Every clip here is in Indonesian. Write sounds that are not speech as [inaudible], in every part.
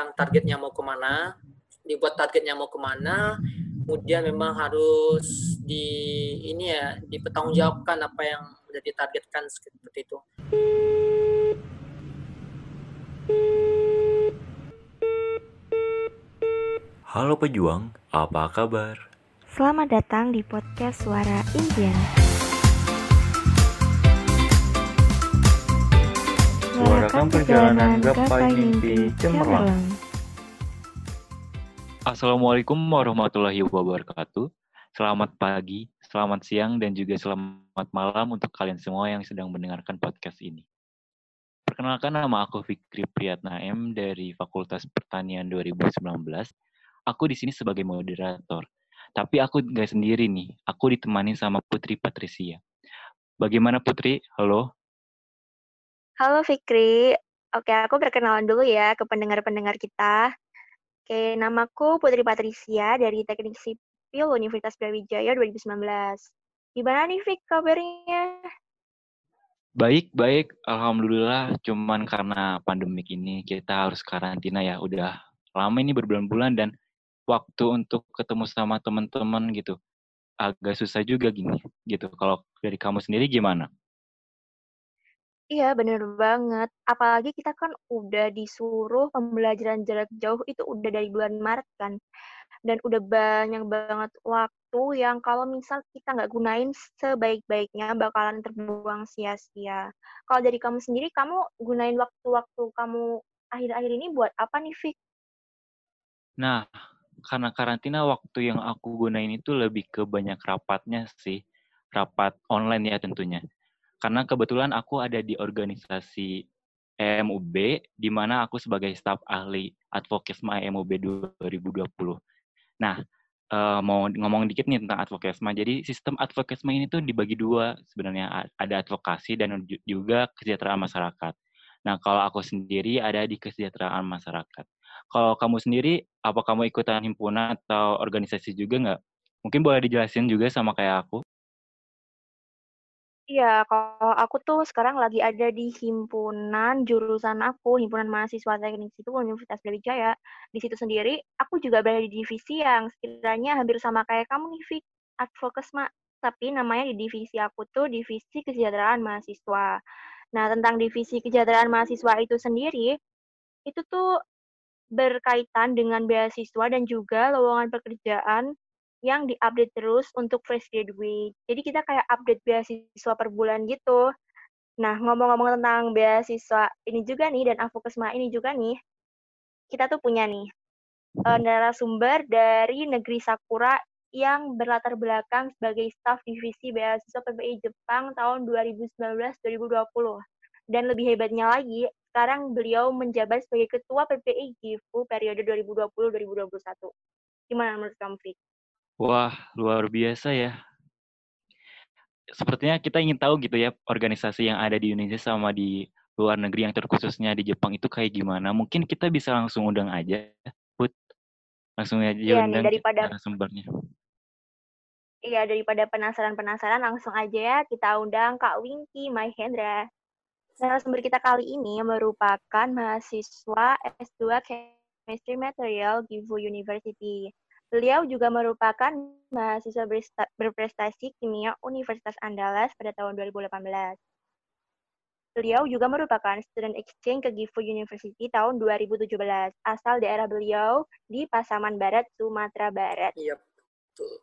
sekarang targetnya mau ke mana, dibuat targetnya mau ke mana, kemudian memang harus di ini ya dipertanggungjawabkan apa yang sudah ditargetkan seperti itu. Halo pejuang, apa kabar? Selamat datang di podcast Suara Impian. Suarakan perjalanan gapai mimpi cemerlang. Assalamualaikum warahmatullahi wabarakatuh. Selamat pagi, selamat siang, dan juga selamat malam untuk kalian semua yang sedang mendengarkan podcast ini. Perkenalkan nama aku Fikri Priyatnaem dari Fakultas Pertanian 2019 aku di sini sebagai moderator. Tapi aku nggak sendiri nih, aku ditemani sama Putri Patricia. Bagaimana Putri? Halo? Halo Fikri. Oke, aku perkenalan dulu ya ke pendengar-pendengar kita. Oke, namaku Putri Patricia dari Teknik Sipil Universitas Brawijaya 2019. Gimana nih Fik kabarnya? Baik, baik. Alhamdulillah. Cuman karena pandemik ini kita harus karantina ya. Udah lama ini berbulan-bulan dan waktu untuk ketemu sama teman-teman gitu agak susah juga gini gitu. Kalau dari kamu sendiri gimana? Iya, bener banget. Apalagi kita kan udah disuruh pembelajaran jarak jauh itu udah dari bulan Maret kan. Dan udah banyak banget waktu yang kalau misal kita nggak gunain sebaik-baiknya bakalan terbuang sia-sia. Kalau dari kamu sendiri, kamu gunain waktu-waktu kamu akhir-akhir ini buat apa nih, Fik? Nah, karena karantina waktu yang aku gunain itu lebih ke banyak rapatnya sih. Rapat online ya tentunya. Karena kebetulan aku ada di organisasi EMUB, di mana aku sebagai staf ahli Advokesma EMUB 2020. Nah, uh, mau ngomong dikit nih tentang advokesma. Jadi sistem advokesma ini tuh dibagi dua sebenarnya ada advokasi dan juga kesejahteraan masyarakat. Nah, kalau aku sendiri ada di kesejahteraan masyarakat. Kalau kamu sendiri, apa kamu ikutan himpunan atau organisasi juga nggak? Mungkin boleh dijelasin juga sama kayak aku. Iya, kalau aku tuh sekarang lagi ada di himpunan jurusan aku, Himpunan Mahasiswa Teknik Sipil Universitas Brawijaya. Di situ sendiri, aku juga berada di divisi yang sekiranya hampir sama kayak kamu nih, Fik, Advokesma. Tapi namanya di divisi aku tuh Divisi Kesejahteraan Mahasiswa. Nah, tentang divisi kesejahteraan mahasiswa itu sendiri, itu tuh berkaitan dengan beasiswa dan juga lowongan pekerjaan yang diupdate terus untuk fresh graduate. Jadi kita kayak update beasiswa per bulan gitu. Nah, ngomong-ngomong tentang beasiswa ini juga nih dan Avokesma ini juga nih, kita tuh punya nih uh, narasumber dari negeri Sakura yang berlatar belakang sebagai staf divisi beasiswa PPI Jepang tahun 2019-2020. Dan lebih hebatnya lagi, sekarang beliau menjabat sebagai Ketua PPI GIFU periode 2020-2021. Gimana menurut kamu, Fik? Wah, luar biasa ya. Sepertinya kita ingin tahu gitu ya, organisasi yang ada di Indonesia sama di luar negeri yang terkhususnya di Jepang itu kayak gimana. Mungkin kita bisa langsung undang aja, Put. Langsung aja ya, undang daripada sumbernya. Iya, daripada penasaran-penasaran, langsung aja ya kita undang Kak Winky Mahendra. Narasumber kita kali ini merupakan mahasiswa S2 Chemistry Material Gifu University. Beliau juga merupakan mahasiswa berprestasi kimia Universitas Andalas pada tahun 2018. Beliau juga merupakan student exchange ke Gifu University tahun 2017. Asal daerah beliau di Pasaman Barat, Sumatera Barat. Iya, betul.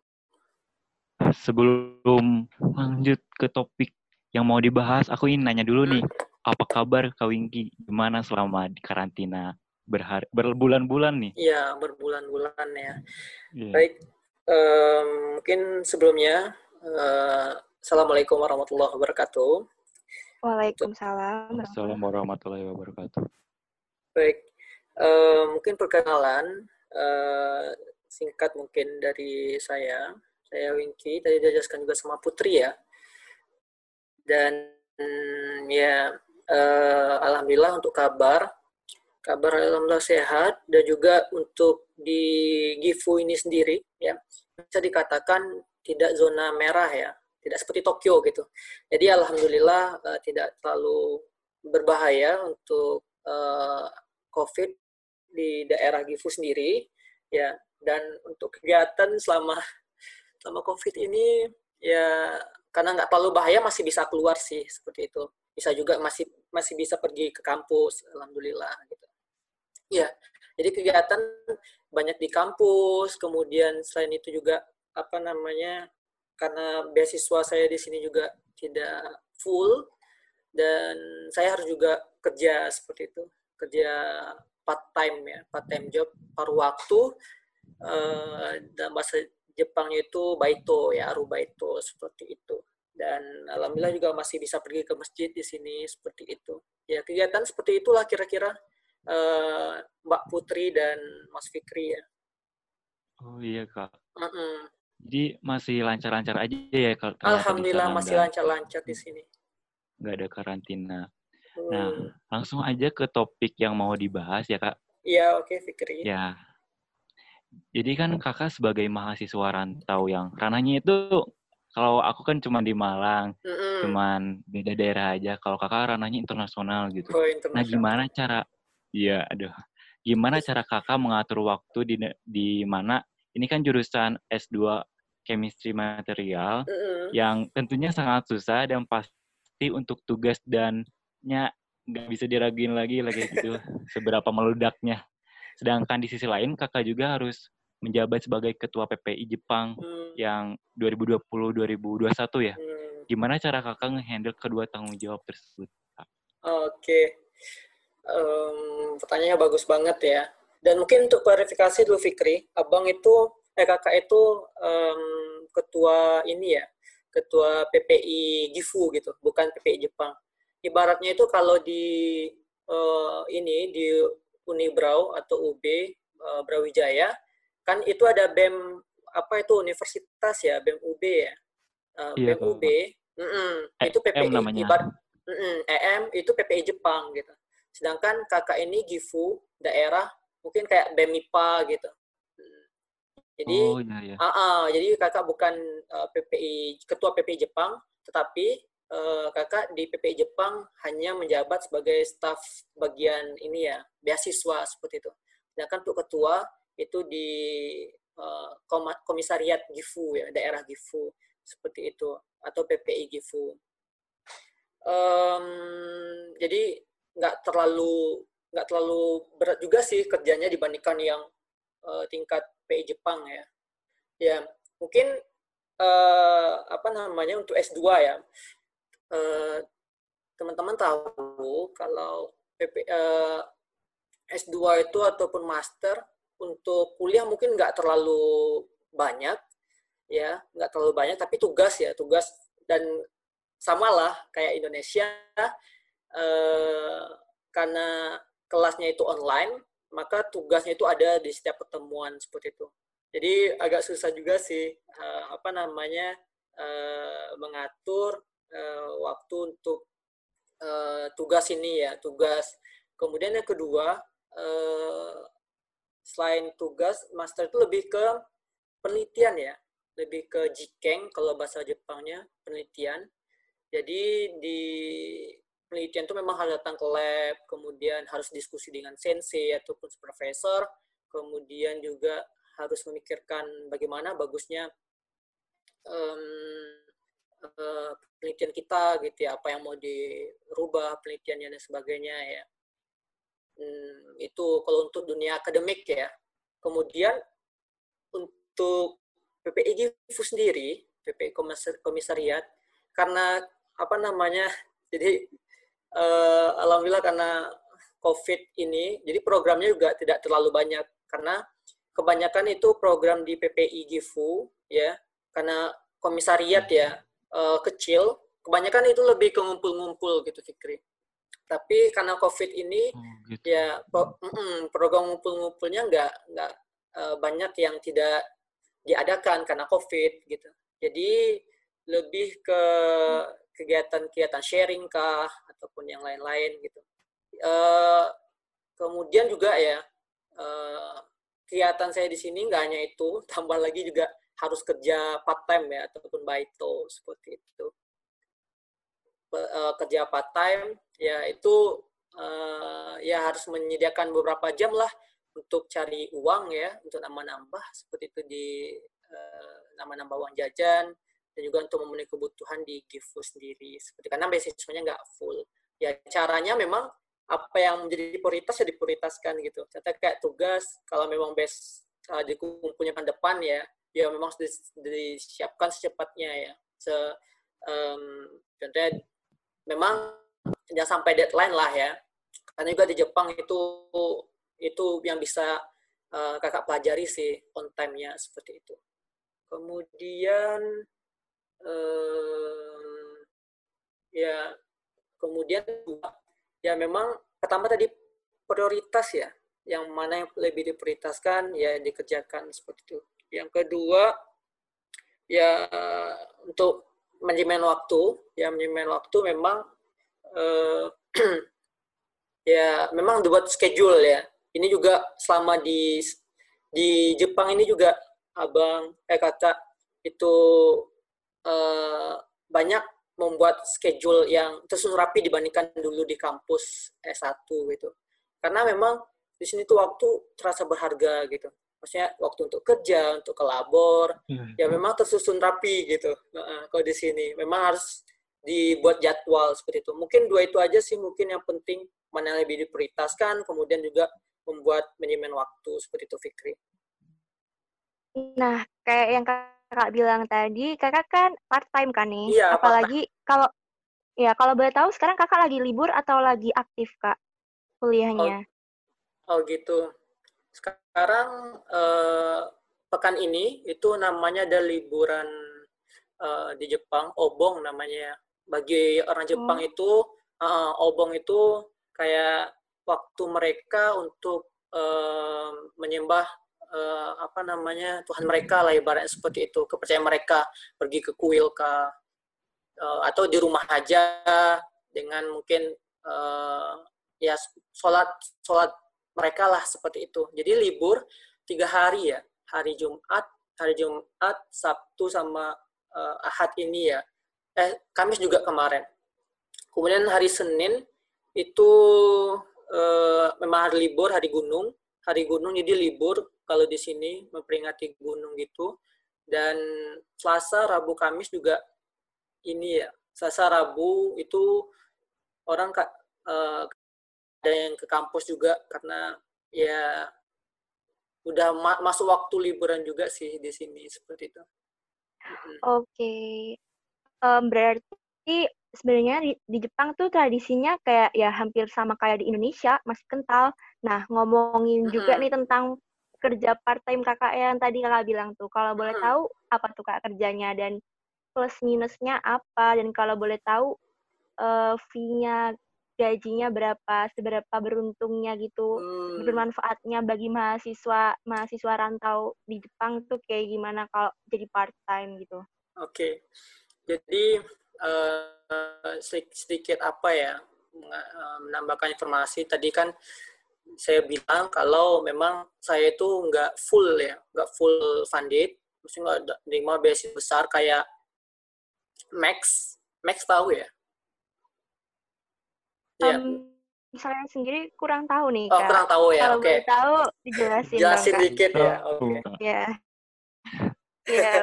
Sebelum lanjut ke topik yang mau dibahas, aku ingin nanya dulu nih, apa kabar Kak Wingki? Gimana selama di karantina berhari berbulan-bulan nih. Iya, berbulan-bulan ya. Yeah. Baik, um, mungkin sebelumnya uh, Assalamualaikum warahmatullahi wabarakatuh. Waalaikumsalam. Assalamualaikum warahmatullahi wabarakatuh. Baik, uh, mungkin perkenalan uh, singkat mungkin dari saya. Saya Winky, tadi dijelaskan juga sama Putri ya. Dan ya, uh, alhamdulillah untuk kabar kabar alhamdulillah sehat. Dan juga untuk di Gifu ini sendiri ya bisa dikatakan tidak zona merah ya. Tidak seperti Tokyo gitu. Jadi alhamdulillah uh, tidak terlalu berbahaya untuk uh, COVID di daerah Gifu sendiri ya. Dan untuk kegiatan selama selama COVID ini ya karena nggak terlalu bahaya masih bisa keluar sih seperti itu. Bisa juga masih masih bisa pergi ke kampus alhamdulillah gitu ya jadi kegiatan banyak di kampus kemudian selain itu juga apa namanya karena beasiswa saya di sini juga tidak full dan saya harus juga kerja seperti itu. Kerja part time ya part time job paruh waktu uh, dalam bahasa Jepangnya itu baito ya arubaito seperti itu. Dan alhamdulillah juga masih bisa pergi ke masjid di sini seperti itu. Ya kegiatan seperti itulah kira-kira uh, Mbak Putri dan Mas Fikri ya oh iya kak mm -mm. jadi masih lancar-lancar aja ya kalau alhamdulillah masih lancar-lancar di sini nggak ada karantina Nah, hmm. langsung aja ke topik yang mau dibahas ya, Kak. Iya, oke, okay, Fikri. Ya. Jadi kan Kakak sebagai mahasiswa rantau yang ranahnya itu kalau aku kan cuma di Malang, mm-hmm. cuman beda daerah aja. Kalau Kakak ranahnya internasional gitu. Oh, internasional. Nah, gimana cara Iya, aduh. Gimana cara Kakak mengatur waktu di di mana ini kan jurusan S2 chemistry material mm-hmm. yang tentunya sangat susah dan pasti untuk tugas dan nya nggak bisa diraguin lagi lagi gitu [laughs] seberapa meludaknya. Sedangkan di sisi lain kakak juga harus menjabat sebagai ketua PPI Jepang hmm. yang 2020-2021 ya. Hmm. Gimana cara kakak ngehandle kedua tanggung jawab tersebut? Oke, okay. Um, pertanyaannya bagus banget ya. Dan mungkin untuk klarifikasi dulu Fikri, abang itu, eh kakak itu um, ketua ini ya, ketua PPI Gifu gitu, bukan PPI Jepang ibaratnya itu kalau di uh, ini di Unibrau atau UB uh, eh, Brawijaya kan itu ada BEM apa itu universitas ya BEM UB ya uh, iya, BEM UB mm -mm, itu PPI namanya. ibarat mm -mm, EM itu PPI Jepang gitu sedangkan kakak ini Gifu daerah mungkin kayak BEM IPA gitu jadi oh, iya, iya. Uh, uh, jadi kakak bukan uh, PPI ketua PPI Jepang tetapi uh, kakak di PPI Jepang hanya menjabat sebagai staf bagian ini ya beasiswa seperti itu. Sedangkan untuk ketua itu di uh, komisariat Gifu ya daerah Gifu seperti itu atau PPI Gifu. Um, jadi nggak terlalu nggak terlalu berat juga sih kerjanya dibandingkan yang uh, tingkat PI Jepang ya. Ya mungkin uh, apa namanya untuk S2 ya Eh, teman-teman tahu kalau PP, uh, eh, S2 itu ataupun master untuk kuliah mungkin nggak terlalu banyak ya nggak terlalu banyak tapi tugas ya tugas dan samalah kayak Indonesia eh, karena kelasnya itu online maka tugasnya itu ada di setiap pertemuan seperti itu. Jadi agak susah juga sih eh, apa namanya eh, mengatur uh, waktu untuk uh, tugas ini ya tugas. Kemudian yang kedua uh, selain tugas master itu lebih ke penelitian ya. Lebih ke jikeng kalau bahasa Jepangnya penelitian. Jadi di penelitian itu memang harus datang ke lab kemudian harus diskusi dengan sensei ataupun profesor kemudian juga harus memikirkan bagaimana bagusnya um, uh, penelitian kita gitu ya apa yang mau dirubah penelitiannya dan sebagainya ya. Hmm, itu kalau untuk dunia akademik ya. Kemudian untuk PPI GIFU sendiri PPI komisariat karena apa namanya jadi uh, alhamdulillah karena COVID ini jadi programnya juga tidak terlalu banyak karena kebanyakan itu program di PPI GIFU ya karena komisariat ya uh, kecil, kebanyakan itu lebih ke ngumpul-ngumpul gitu Fikri. Tapi karena COVID ini oh, gitu. ya pro, mm, program ngumpul-ngumpulnya nggak nggak uh, banyak yang tidak diadakan karena COVID gitu. Jadi lebih ke kegiatan-kegiatan sharing kah ataupun yang lain-lain gitu. Uh, kemudian juga ya uh, kegiatan saya di sini nggak hanya itu, [laughs] tambah lagi juga harus kerja part time ya ataupun baito seperti itu uh, kerja part time ya itu uh, ya harus menyediakan beberapa jam lah untuk cari uang ya untuk nambah-nambah seperti itu di uh, nambah-nambah uang jajan dan juga untuk memenuhi kebutuhan di GIFU sendiri seperti karena beasiswanya nggak full. Ya caranya memang apa yang menjadi prioritas ya diprioritaskan gitu. Contohnya kayak tugas kalau memang best uh, dikumpulnya depan ya ya memang harus disiapkan secepatnya ya. Se um, contohnya memang jangan sampai deadline lah ya. Karena juga di Jepang itu itu yang bisa uh, kakak pelajari sih on time-nya seperti itu. Kemudian uh, ya kemudian ya memang pertama tadi prioritas ya yang mana yang lebih diprioritaskan ya dikerjakan seperti itu. Yang kedua ya untuk manajemen waktu ya manajemen waktu memang uh, [clears throat] ya memang dibuat schedule ya. Ini juga selama di di Jepang ini juga abang eh kakak itu uh, banyak membuat schedule yang tersusun rapi dibandingkan dulu di kampus S1 gitu. Karena memang di sini tuh waktu terasa berharga gitu. Maksudnya waktu untuk kerja, untuk kelabor, hmm. ya memang tersusun rapi gitu. Nah, kalau di sini memang harus dibuat jadwal seperti itu. Mungkin dua itu aja sih mungkin yang penting mana yang lebih diprioritaskan, kemudian juga membuat manajemen waktu seperti itu Fikri. Nah, kayak yang kakak bilang tadi, kakak kan part time kan nih. Iya, Apalagi kalau ya kalau boleh tahu sekarang kakak lagi libur atau lagi aktif kak kuliahnya? Oh, oh gitu. Sekarang eh, pekan ini itu namanya ada liburan eh, di Jepang, obong namanya. Bagi orang Jepang oh. itu uh, obong itu kayak waktu mereka untuk uh, menyembah uh, apa namanya Tuhan mereka lah ibaratnya seperti itu. Kepercayaan mereka pergi ke kuil ke uh, atau di rumah aja dengan mungkin uh, ya sholat sholat mereka lah seperti itu. Jadi libur tiga hari ya hari Jumat hari Jumat Sabtu sama uh, Ahad ini ya. Eh Kamis juga kemarin. Kemudian hari Senin itu uh, memang hari libur, hari gunung. Hari gunung jadi libur kalau di sini memperingati gunung gitu. Dan Selasa, Rabu, Kamis juga ini ya. Selasa, Rabu itu orang uh, ada yang ke kampus juga karena ya udah ma masuk waktu liburan juga sih di sini seperti itu. Oke, okay. um, berarti sebenarnya di, di Jepang tuh tradisinya kayak ya hampir sama kayak di Indonesia, masih kental. Nah, ngomongin juga nih tentang kerja part time kakak yang tadi kakak bilang tuh. Kalau boleh tahu apa tuh kak kerjanya dan plus minusnya apa dan kalau boleh tahu uh, fee-nya gajinya berapa, seberapa beruntungnya gitu, hmm. bermanfaatnya bagi mahasiswa mahasiswa rantau di Jepang tuh kayak gimana kalau jadi part time gitu. Oke. Okay. Jadi uh, sedikit apa ya eh, menambahkan informasi tadi kan saya bilang kalau memang saya itu nggak full ya nggak full funded mesti nggak terima beasiswa besar kayak Max Max tahu ya? Um, ya saya sendiri kurang tahu nih oh, kurang tahu ya kalau okay. tahu dijelasin jelasin dikit ya oke. Okay. ya ya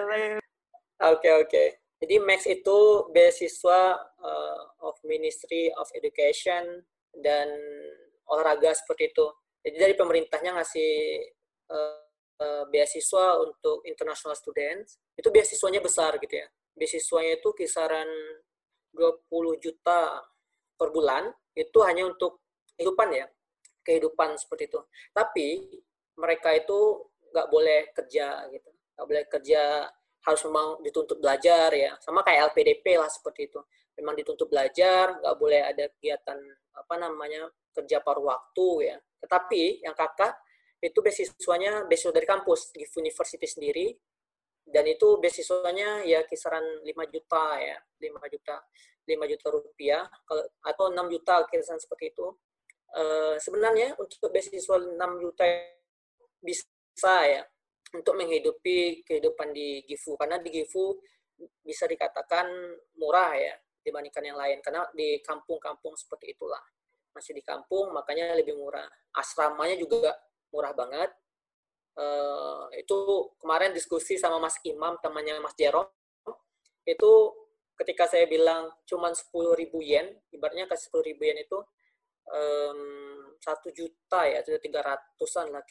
oke oke. Jadi Max itu beasiswa uh, of Ministry of Education dan olahraga seperti itu. Jadi dari pemerintahnya ngasih uh, uh, beasiswa untuk international students, itu beasiswanya besar gitu ya. Beasiswanya itu kisaran 20 juta per bulan, itu hanya untuk kehidupan ya, kehidupan seperti itu. Tapi mereka itu nggak boleh kerja gitu, nggak boleh kerja harus memang dituntut belajar ya sama kayak LPDP lah seperti itu memang dituntut belajar nggak boleh ada kegiatan apa namanya kerja paruh waktu ya. Tetapi yang kakak itu beasiswanya beasiswa dari kampus di university sendiri. Dan itu beasiswanya ya kisaran 5 juta ya 5 juta 5 juta rupiah kalau atau 6 juta kisaran seperti itu. E, sebenarnya untuk beasiswa 6 juta bisa ya untuk menghidupi kehidupan di Gifu. Karena di Gifu bisa dikatakan murah ya dibandingkan yang lain. Karena di kampung-kampung seperti itulah masih di kampung makanya lebih murah asramanya juga murah banget. Uh, itu kemarin diskusi sama Mas Imam, temannya Mas Jerome, itu ketika saya bilang cuma 10 ribu yen, ibaratnya kasih 10 ribu yen itu satu um, juta ya, sudah tiga ratusan lah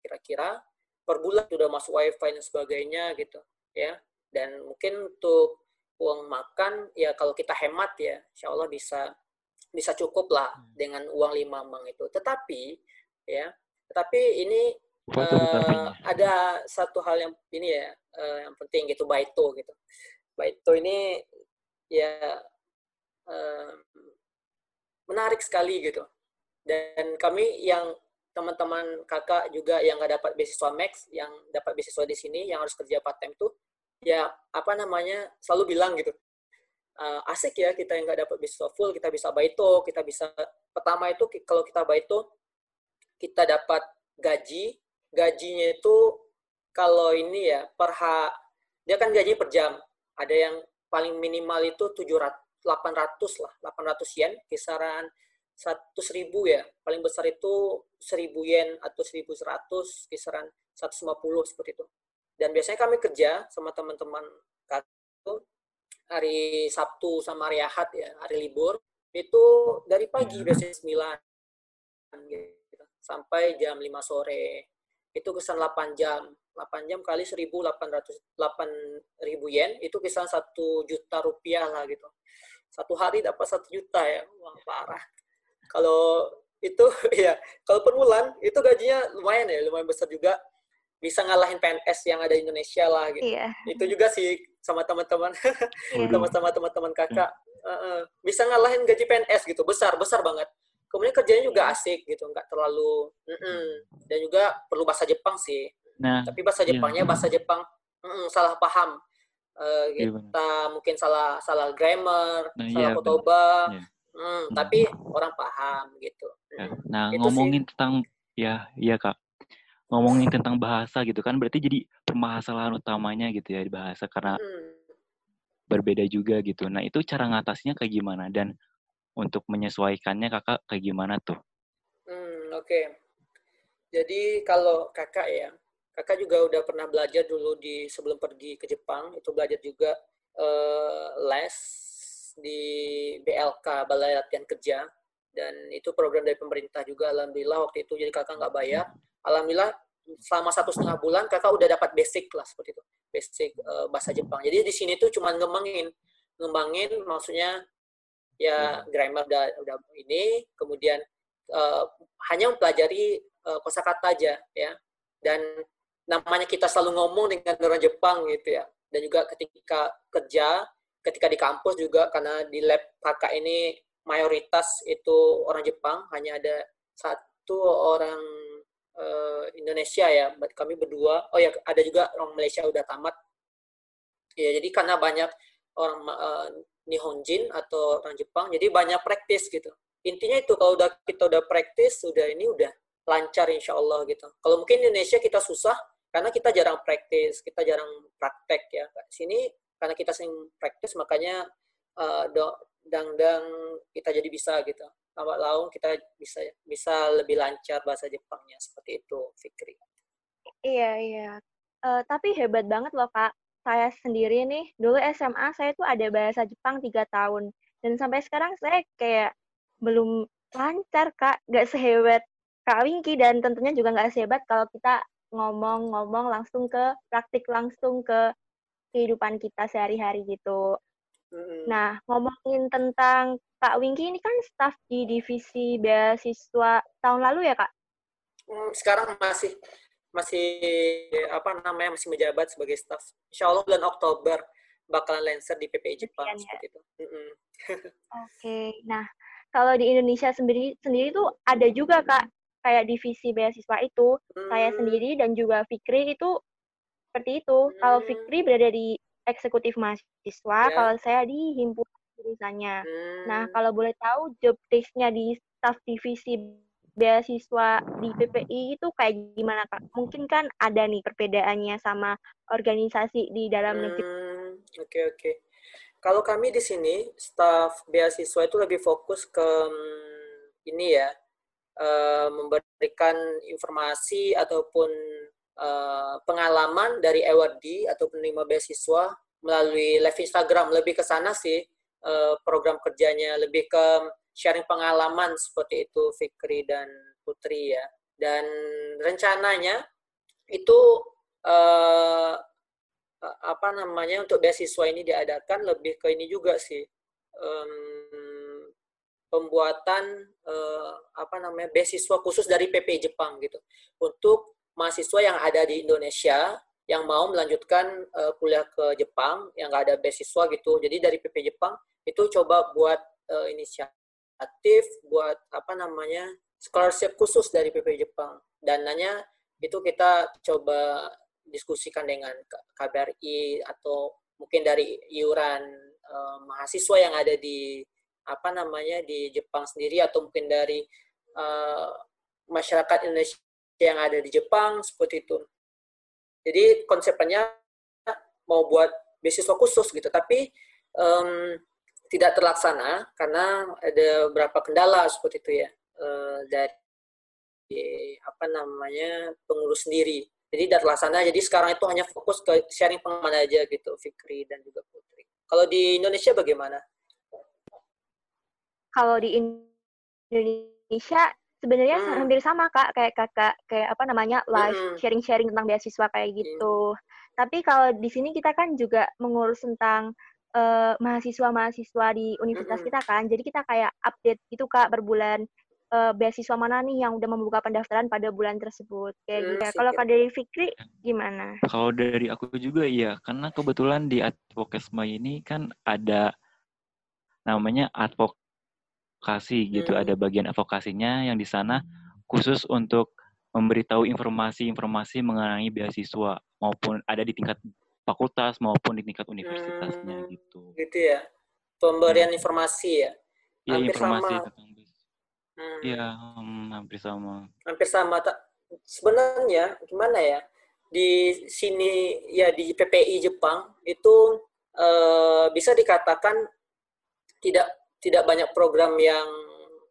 kira-kira per bulan sudah masuk wifi dan sebagainya gitu ya. Dan mungkin untuk uang makan ya kalau kita hemat ya, insya Allah bisa bisa cukup lah hmm. dengan uang lima mang itu. Tetapi ya, tetapi ini uh, ada satu hal yang ini ya uh, yang penting gitu baito gitu. Baito ini ya uh, menarik sekali gitu. Dan kami yang teman-teman kakak juga yang nggak dapat beasiswa Max, yang dapat beasiswa di sini, yang harus kerja part time tuh, ya apa namanya selalu bilang gitu, uh, asik ya kita yang nggak dapat beasiswa full, kita bisa baito, kita bisa pertama itu kalau kita baito kita dapat gaji, gajinya itu kalau ini ya per ha, dia kan gaji per jam, ada yang paling minimal itu 700 800 lah, 800 yen, kisaran 100 ribu ya. Paling besar itu 1000 yen atau 1100, kisaran 150 seperti itu. Dan biasanya kami kerja sama teman-teman itu hari Sabtu sama hari Ahad ya, hari libur, itu dari pagi biasanya 9 gitu, sampai jam 5 sore. Itu kesan 8 jam. 8 jam kali 1.800 8.000 yen itu kisaran 1 juta rupiah lah gitu. Satu hari dapat satu juta ya wah parah. Kalau itu [laughs] ya kalau per bulan itu gajinya lumayan ya lumayan besar juga bisa ngalahin PNS yang ada di Indonesia lah gitu iya. itu juga sih sama teman-teman iya. [laughs] sama-sama teman-teman kakak uh, uh, bisa ngalahin gaji PNS gitu besar besar banget kemudian kerjanya juga iya. asik gitu nggak terlalu mm -mm. dan juga perlu bahasa Jepang sih nah, tapi bahasa iya. Jepangnya iya. bahasa Jepang mm -mm, salah paham uh, kita iya, mungkin salah salah grammar, nah, salah iya, kotoba, iya. hmm, hmm. tapi orang paham gitu. Ya. Nah itu ngomongin sih. tentang ya ya kak, ngomongin tentang bahasa gitu kan berarti jadi permasalahan utamanya gitu ya di bahasa karena hmm. berbeda juga gitu. Nah itu cara ngatasinya kayak gimana dan untuk menyesuaikannya kakak kayak gimana tuh? Hmm, Oke, okay. jadi kalau kakak ya kakak juga udah pernah belajar dulu di sebelum pergi ke Jepang itu belajar juga uh, les di BLK Balai Latihan Kerja dan itu program dari pemerintah juga alhamdulillah waktu itu jadi kakak nggak bayar alhamdulillah selama satu setengah bulan kakak udah dapat basic lah seperti itu. Basic uh, bahasa Jepang. Jadi di sini tuh cuma ngembangin. Ngembangin maksudnya ya grammar udah udah ini kemudian uh, hanya mempelajari uh, kosakata aja ya. Dan namanya kita selalu ngomong dengan orang Jepang gitu ya. Dan juga ketika kerja, ketika di kampus juga karena di lab kakak ini mayoritas itu orang Jepang, hanya ada satu orang uh, Indonesia ya, kami berdua. Oh ya, ada juga orang Malaysia udah tamat. Ya, jadi karena banyak orang uh, Nihonjin atau orang Jepang, jadi banyak praktis gitu. Intinya itu kalau udah kita udah praktis, sudah ini udah lancar insya Allah gitu. Kalau mungkin Indonesia kita susah, karena kita jarang praktis, kita jarang praktek ya. Sini karena kita sering praktis makanya uh, dang-dang kita jadi bisa gitu. Lambat laun kita bisa bisa lebih lancar bahasa Jepangnya seperti itu, Fikri. Iya iya. Uh, tapi hebat banget loh kak. Saya sendiri nih dulu SMA saya tuh ada bahasa Jepang tiga tahun dan sampai sekarang saya kayak belum lancar kak, gak sehebat Kak Wingki dan tentunya juga nggak sehebat kalau kita ngomong-ngomong langsung ke praktik langsung ke kehidupan kita sehari-hari gitu. Mm-hmm. Nah, ngomongin tentang Kak Wingki ini kan staf di divisi beasiswa tahun lalu ya, Kak? Hmm, sekarang masih masih apa namanya masih menjabat sebagai staf. Insya Allah bulan Oktober bakalan lancer di PPI Jepang ya. seperti itu. Mm-hmm. [laughs] Oke, okay. nah kalau di Indonesia sendiri sendiri tuh ada juga kak kayak divisi beasiswa itu hmm. saya sendiri dan juga Fikri itu seperti itu. Hmm. Kalau Fikri berada di eksekutif mahasiswa, yeah. kalau saya di himpunan jurusannya. Hmm. Nah, kalau boleh tahu job desk-nya di staf divisi beasiswa di PPI itu kayak gimana kak? Mungkin kan ada nih perbedaannya sama organisasi di dalam negeri. Oke hmm, oke. Okay, okay. Kalau kami di sini staf beasiswa itu lebih fokus ke hmm, ini ya uh, memberikan informasi ataupun uh, pengalaman dari awardee atau penerima beasiswa melalui live Instagram lebih ke sana sih uh, program kerjanya lebih ke sharing pengalaman seperti itu Fikri dan Putri ya. Dan rencananya itu uh, apa namanya untuk beasiswa ini diadakan lebih ke ini juga sih pembuatan apa namanya beasiswa khusus dari PP Jepang gitu. Untuk mahasiswa yang ada di Indonesia yang mau melanjutkan uh, kuliah ke Jepang yang nggak ada beasiswa gitu. Jadi dari PP Jepang itu coba buat uh, inisiatif buat apa namanya scholarship khusus dari PP Jepang. Dananya itu kita coba diskusikan dengan KBRI atau mungkin dari iuran uh, mahasiswa yang ada di apa namanya di Jepang sendiri atau mungkin dari uh, masyarakat Indonesia yang ada di Jepang seperti itu. Jadi konsepnya mau buat beasiswa khusus gitu, tapi um, tidak terlaksana karena ada beberapa kendala seperti itu ya uh, dari apa namanya pengurus sendiri. Jadi tidak terlaksana. Jadi sekarang itu hanya fokus ke sharing pengalaman aja gitu, Fikri dan juga Putri. Kalau di Indonesia bagaimana? kalau di Indonesia sebenarnya hmm. hampir sama kak kayak kakak kayak apa namanya live sharing-sharing tentang beasiswa kayak gitu. Hmm. Tapi kalau di sini kita kan juga mengurus tentang uh, mahasiswa-mahasiswa di universitas hmm. kita kan, jadi kita kayak update gitu kak berbulan uh, beasiswa mana nih yang udah membuka pendaftaran pada bulan tersebut kayak gitu. Hmm, kalau kak dari Fikri gimana? Kalau dari aku juga iya, karena kebetulan di advokasma ini kan ada namanya advok advokasi gitu. Hmm. Ada bagian advokasinya yang di sana khusus untuk memberitahu informasi-informasi mengenai beasiswa maupun ada di tingkat fakultas maupun di tingkat universitasnya hmm, gitu. Gitu ya. Pemberian hmm. informasi ya. Iya, informasi sama. tentang hmm. Iya, hmm, hampir sama. Hampir sama. Sebenarnya gimana ya? Di sini ya di PPI Jepang itu uh, bisa dikatakan tidak tidak banyak program yang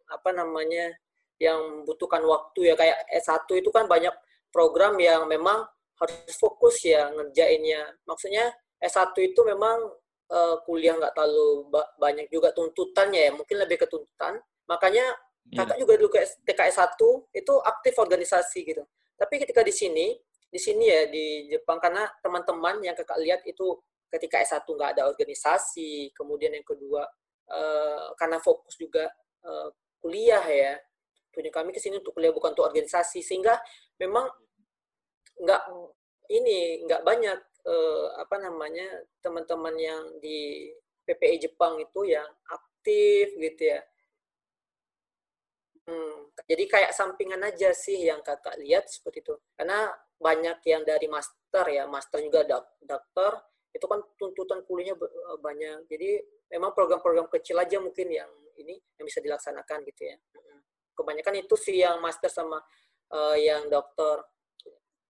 apa namanya yang membutuhkan waktu ya kayak S1 itu kan banyak program yang memang harus fokus ya ngerjainnya. Maksudnya S1 itu memang uh, kuliah nggak terlalu ba banyak juga tuntutannya ya, mungkin lebih ke tuntutan. Makanya yeah. kakak juga dulu ke TKS 1 itu aktif organisasi gitu. Tapi ketika di sini, di sini ya di Jepang karena teman-teman yang kakak lihat itu ketika S1 nggak ada organisasi, kemudian yang kedua Eh, karena fokus juga uh, kuliah ya. Tujuan kami ke sini untuk kuliah bukan untuk organisasi. Sehingga memang nggak ini nggak banyak uh, apa namanya teman-teman yang di PPI Jepang itu yang aktif gitu ya. Hmm, jadi kayak sampingan aja sih yang kakak lihat seperti itu. Karena banyak yang dari master ya. Master juga dok dokter itu kan tuntutan kuliahnya banyak jadi memang program-program kecil aja mungkin yang ini yang bisa dilaksanakan gitu ya. Kebanyakan itu sih yang master sama uh, yang dokter.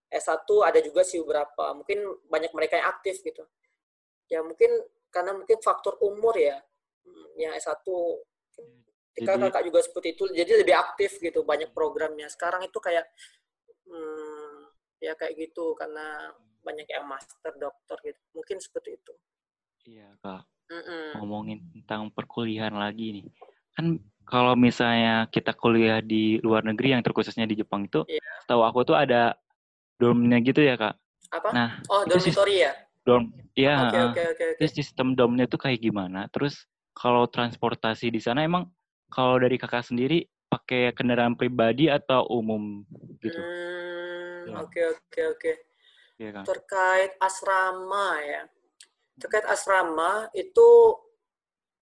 S1 ada juga sih beberapa. Mungkin banyak mereka yang aktif gitu. Ya mungkin karena mungkin faktor umur ya. Yang S1 ketika jadi, kakak juga seperti itu jadi lebih aktif gitu banyak programnya sekarang itu kayak hmm, ya kayak gitu karena banyak yang master dokter gitu mungkin seperti itu iya kak Mm-mm. ngomongin tentang perkuliahan lagi nih. Kan kalau misalnya kita kuliah di luar negeri yang terkhususnya di Jepang itu, yeah. tahu aku tuh ada dormnya gitu ya kak. Apa? Nah, oh dormitory ya? Dorm, iya. Okay, okay, okay, okay. Terus sistem dormnya tuh kayak gimana? Terus kalau transportasi di sana emang kalau dari kakak sendiri pakai kendaraan pribadi atau umum gitu? Hmm, ya. Oke oke Iya, Terkait asrama ya terkait asrama itu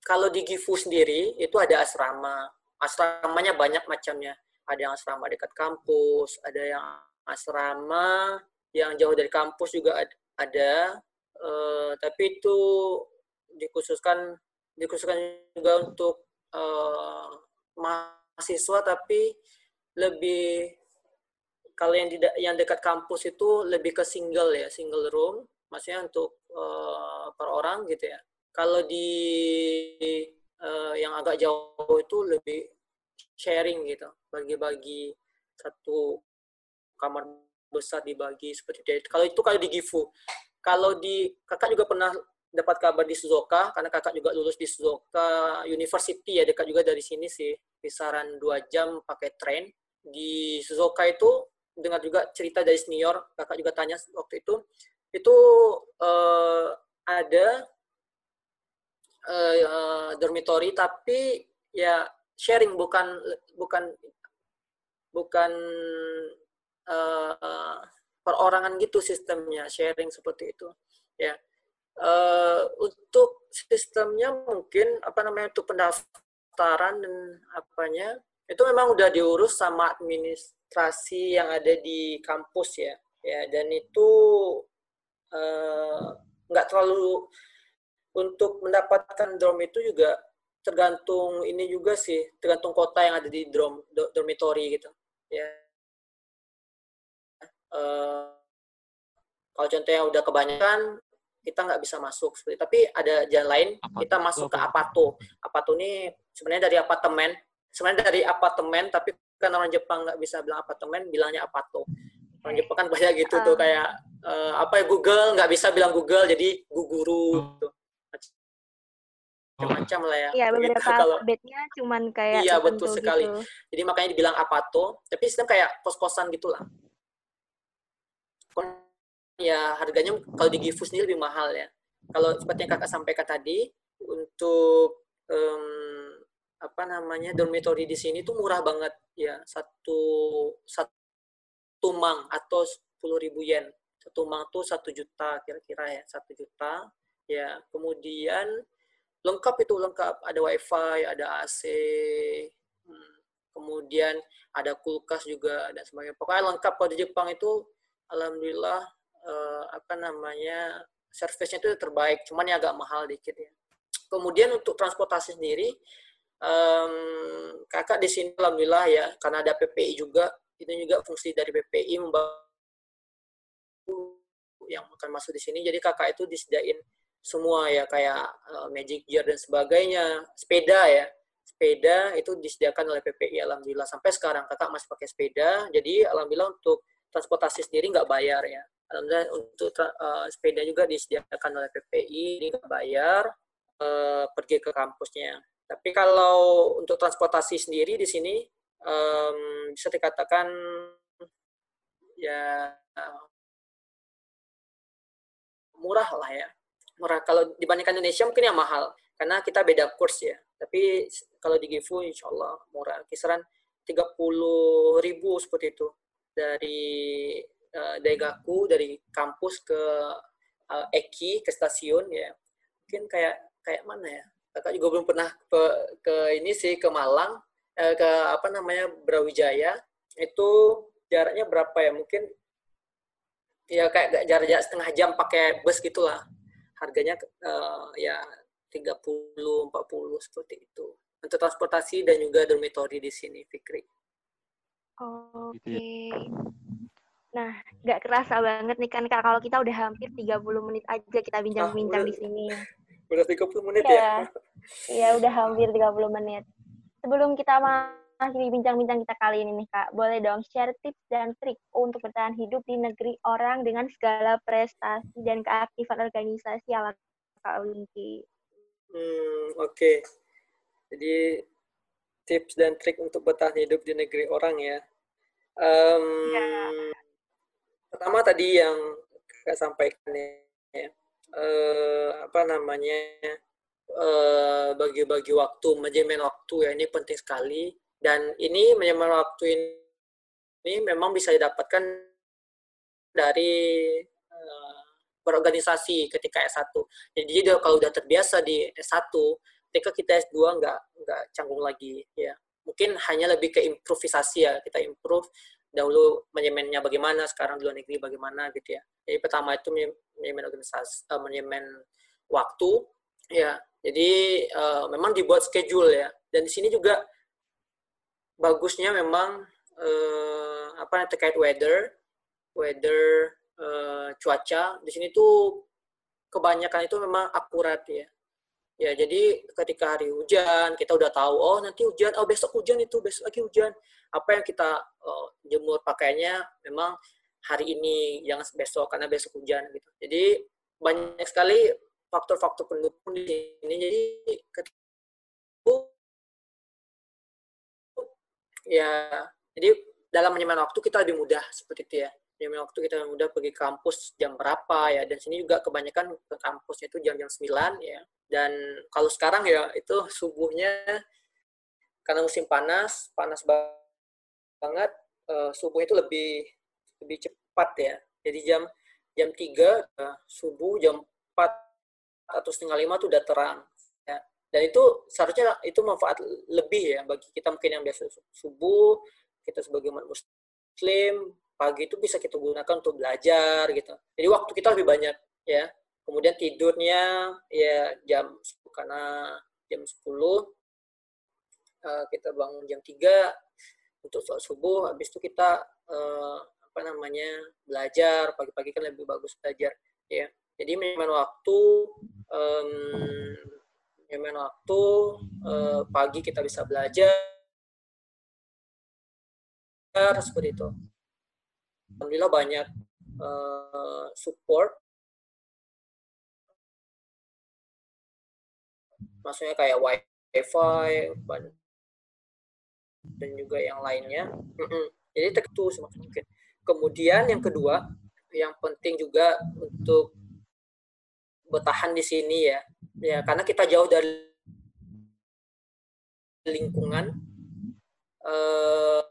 kalau di Gifu sendiri itu ada asrama. Asramanya banyak macamnya. Ada yang asrama dekat kampus, ada yang asrama yang jauh dari kampus juga ada. Uh, tapi itu dikhususkan dikhususkan juga untuk uh, mahasiswa tapi lebih kalau yang tidak yang dekat kampus itu lebih ke single ya single room. Maksudnya untuk uh, per orang gitu ya. Kalau di uh, yang agak jauh itu lebih sharing gitu. Bagi-bagi satu kamar besar dibagi seperti itu. Kalau itu kalau di Gifu. Kalau di kakak juga pernah dapat kabar di Suzuka karena kakak juga lulus di Suzuka University ya dekat juga dari sini sih. Kisaran dua jam pakai train. Di Suzuka itu dengar juga cerita dari senior kakak juga tanya waktu itu itu uh, ada uh, dormitory tapi ya sharing bukan bukan bukan uh, perorangan gitu sistemnya sharing seperti itu ya. Uh, untuk sistemnya mungkin apa namanya untuk pendaftaran dan apanya itu memang udah diurus sama administrasi yang ada di kampus ya. Ya dan itu nggak uh, terlalu untuk mendapatkan dorm itu juga tergantung ini juga sih tergantung kota yang ada di dorm dormitory gitu. Ya. Uh, kalau contohnya udah kebanyakan kita nggak bisa masuk seperti tapi ada jalan lain kita masuk ke apato apato ini sebenarnya dari apartemen sebenarnya dari apartemen tapi kan orang Jepang nggak bisa bilang apartemen bilangnya apato orang Jepang kan banyak gitu uh. tuh kayak uh, apa ya Google nggak bisa bilang Google jadi guguru oh. gitu macam-macam lah ya. Iya beberapa gitu, kalau, bednya cuman kayak Iya betul sekali. Gitu. Jadi makanya dibilang apato, tapi sistem kayak kos-kosan gitulah. Ya harganya kalau di Gifu sendiri lebih mahal ya. Kalau seperti yang kakak sampaikan tadi, untuk um, apa namanya dormitory di sini tuh murah banget ya. Satu satu mang atau sepuluh ribu yen. Satu mang tuh satu juta kira-kira ya satu juta ya. Kemudian lengkap itu lengkap. Ada wifi ada AC hmm. kemudian ada kulkas juga dan sebagainya pokoknya lengkap. Kalau di Jepang itu alhamdulillah eh, apa namanya servisnya itu terbaik. Cuman ya agak mahal dikit ya. Kemudian untuk transportasi sendiri um, kakak di sini alhamdulillah ya karena ada PPI juga itu juga fungsi dari PPI membantu yang akan masuk di sini jadi kakak itu disediain semua ya kayak uh, Magic Gear dan sebagainya, sepeda ya. Sepeda itu disediakan oleh PPI alhamdulillah sampai sekarang kakak masih pakai sepeda. Jadi alhamdulillah untuk transportasi sendiri nggak bayar ya. Alhamdulillah untuk uh, sepeda juga disediakan oleh PPI, ini nggak bayar uh, pergi ke kampusnya. Tapi kalau untuk transportasi sendiri di sini um, bisa dikatakan ya murah lah ya murah. Kalau dibandingkan Indonesia mungkin yang mahal karena kita beda kurs ya. Tapi kalau di Gifu insya Allah murah. Kisaran 30 ribu seperti itu dari uh, Daigaku dari kampus ke uh, Eki ke stasiun ya. Mungkin kayak kayak mana ya? Kakak juga belum pernah ke, ke ini sih ke Malang eh, ke apa namanya Brawijaya itu jaraknya berapa ya? Mungkin ya kayak jarak-jarak setengah jam pakai bus gitulah harganya uh, ya 30 40 seperti itu. Untuk transportasi dan juga dormitory di sini, Fikri. Oke. Okay. Nah, nggak kerasa banget nih kan kalau kita udah hampir 30 menit aja kita bincang-bincang ah, di sini. Udah 30 menit ya? Iya, ya, udah hampir 30 menit. Sebelum kita mengakhiri bincang-bincang kita kali ini nih Kak, boleh dong share tips dan trik untuk bertahan hidup di negeri orang dengan segala prestasi dan keaktifan organisasi ala Kak Winky. Hmm, oke. Okay. Jadi tips dan trik untuk bertahan hidup di negeri orang ya. Um, ya. Pertama tadi yang saya sampaikan ya, uh, apa namanya uh, bagi-bagi waktu, manajemen waktu ya ini penting sekali dan ini manajemen waktu ini memang bisa didapatkan dari uh, berorganisasi ketika S1. Jadi kalau udah terbiasa di S1, ketika kita S2 nggak nggak canggung lagi ya. Mungkin hanya lebih ke improvisasi ya, kita improve dahulu manajemennya bagaimana, sekarang di luar negeri bagaimana gitu ya. Jadi pertama itu manajemen organisasi, uh, manajemen waktu ya. Jadi uh, memang dibuat schedule ya. Dan di sini juga bagusnya memang uh, apa terkait weather, weather uh, cuaca di sini tuh kebanyakan itu memang akurat ya. Ya, jadi ketika hari hujan, kita udah tahu, oh nanti hujan, oh besok hujan itu, besok lagi hujan. Apa yang kita uh, jemur pakainya memang hari ini, jangan besok, karena besok hujan. gitu. Jadi banyak sekali faktor-faktor pendukung di sini. Jadi ketika ya, jadi dalam menyimpan waktu kita lebih mudah seperti itu ya jam waktu kita udah pergi kampus jam berapa ya dan sini juga kebanyakan ke kampusnya itu jam-jam 9 ya dan kalau sekarang ya itu subuhnya karena musim panas panas banget uh, subuh itu lebih lebih cepat ya jadi jam jam 3 uh, eh, subuh jam 4 atau setengah lima tuh udah terang ya dan itu seharusnya itu manfaat lebih ya bagi kita mungkin yang biasa subuh kita sebagai muslim pagi itu bisa kita gunakan untuk belajar gitu. Jadi waktu kita lebih banyak ya. Kemudian tidurnya ya jam karena jam 10 uh, eh, kita bangun jam 3 untuk sholat subuh habis itu kita apa namanya belajar pagi-pagi kan lebih bagus belajar ya. Jadi memang waktu um, waktu uh, pagi kita bisa belajar seperti itu. Alhamdulillah banyak uh, support. Maksudnya kayak wifi dan juga yang lainnya. Jadi itu semakin mungkin kemudian yang kedua yang penting juga untuk bertahan di sini ya. Ya karena kita jauh dari lingkungan eh,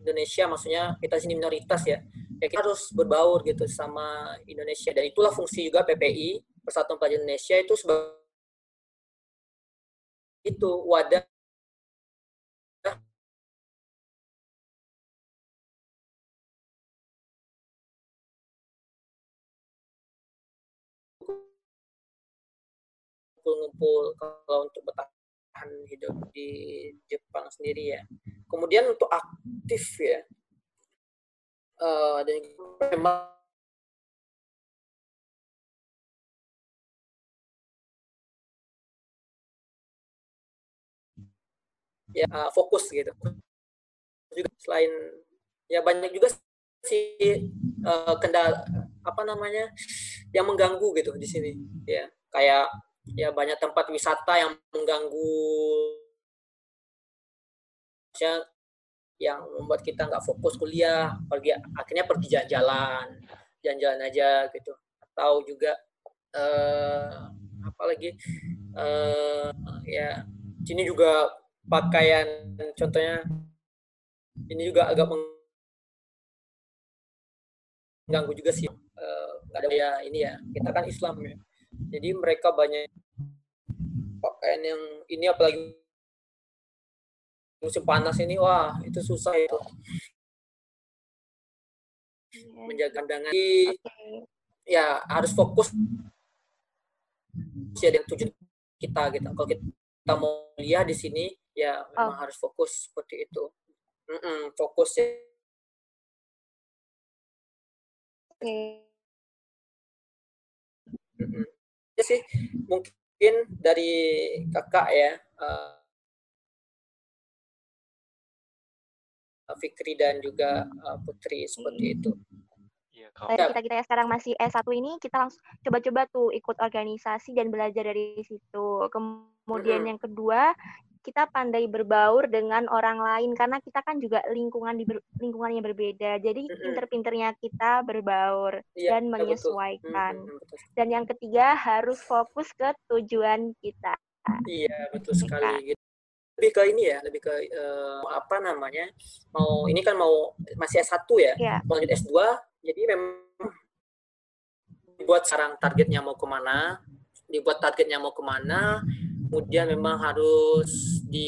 Indonesia maksudnya kita sini minoritas ya. Ya kita harus berbaur gitu sama Indonesia. Dan itulah fungsi juga PPI Persatuan Pelajar Indonesia itu sebagai itu wadah ngumpul-ngumpul kalau untuk bertahan hidup di Jepang sendiri ya. Kemudian untuk aktif ya, uh, dan memang ya uh, fokus gitu. Juga selain ya banyak juga sih uh, kendala apa namanya yang mengganggu gitu di sini ya kayak ya banyak tempat wisata yang mengganggu yang membuat kita nggak fokus kuliah pergi akhirnya pergi jalan-jalan jalan-jalan aja gitu. Atau juga eh, apa lagi eh, ya sini juga pakaian contohnya ini juga agak mengganggu juga sih eh, ada ya ini ya. Kita kan Islam ya jadi mereka banyak pakaian yang ini apalagi musim panas ini wah itu susah itu yeah. menjaga pandangan okay. ya harus fokus ya dengan tujuan kita gitu kalau kita mau lihat di sini ya memang oh. harus fokus seperti itu mm -mm, fokus ya okay. mm -mm. Ya sih mungkin dari kakak ya uh, Fikri dan juga uh, Putri seperti itu. Iya, dari kita kita yang sekarang masih S1 ini kita langsung coba-coba tuh ikut organisasi dan belajar dari situ. Kemudian mm -hmm. yang kedua kita pandai berbaur dengan orang lain karena kita kan juga lingkungan di lingkungan yang berbeda. Jadi mm-hmm. pinter-pinternya kita berbaur yeah, dan menyesuaikan. Mm-hmm, betul. Dan yang ketiga harus fokus ke tujuan kita. Iya, betul sekali gitu lebih ke ini ya, lebih ke uh, apa namanya? Mau ini kan mau masih S1 ya, yeah. mau lanjut S2. Jadi memang dibuat sekarang targetnya mau ke mana, dibuat targetnya mau ke mana, kemudian memang harus di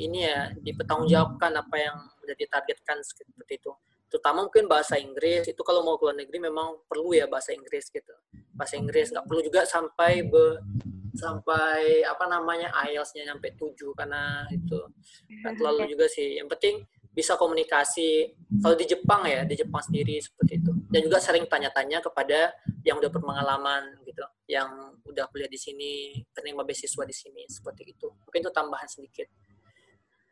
ini ya dipertanggungjawabkan apa yang sudah ditargetkan seperti itu. Terutama mungkin bahasa Inggris itu kalau mau ke luar negeri memang perlu ya bahasa Inggris gitu. Bahasa Inggris nggak perlu juga sampai be, sampai apa namanya IELTS-nya sampai 7 karena itu kan terlalu juga sih. Yang penting bisa komunikasi. Kalau di Jepang ya, di Jepang sendiri seperti itu. Dan juga sering tanya-tanya kepada yang udah berpengalaman gitu. Yang udah kuliah di sini, penerima beasiswa di sini seperti itu. Mungkin itu tambahan sedikit.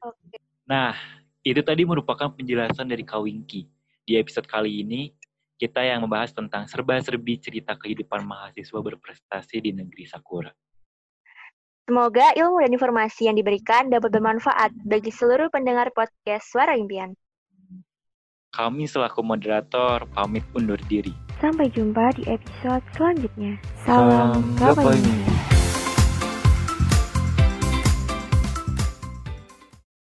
Oke. Nah, itu tadi merupakan penjelasan dari Kak Winky. Di episode kali ini, kita yang membahas tentang serba-serbi cerita kehidupan mahasiswa berprestasi di negeri Sakura. Semoga ilmu dan informasi yang diberikan dapat bermanfaat bagi seluruh pendengar podcast Suara Impian. Kami selaku moderator pamit undur diri. Sampai jumpa di episode selanjutnya. Salam Gapai Mimpi.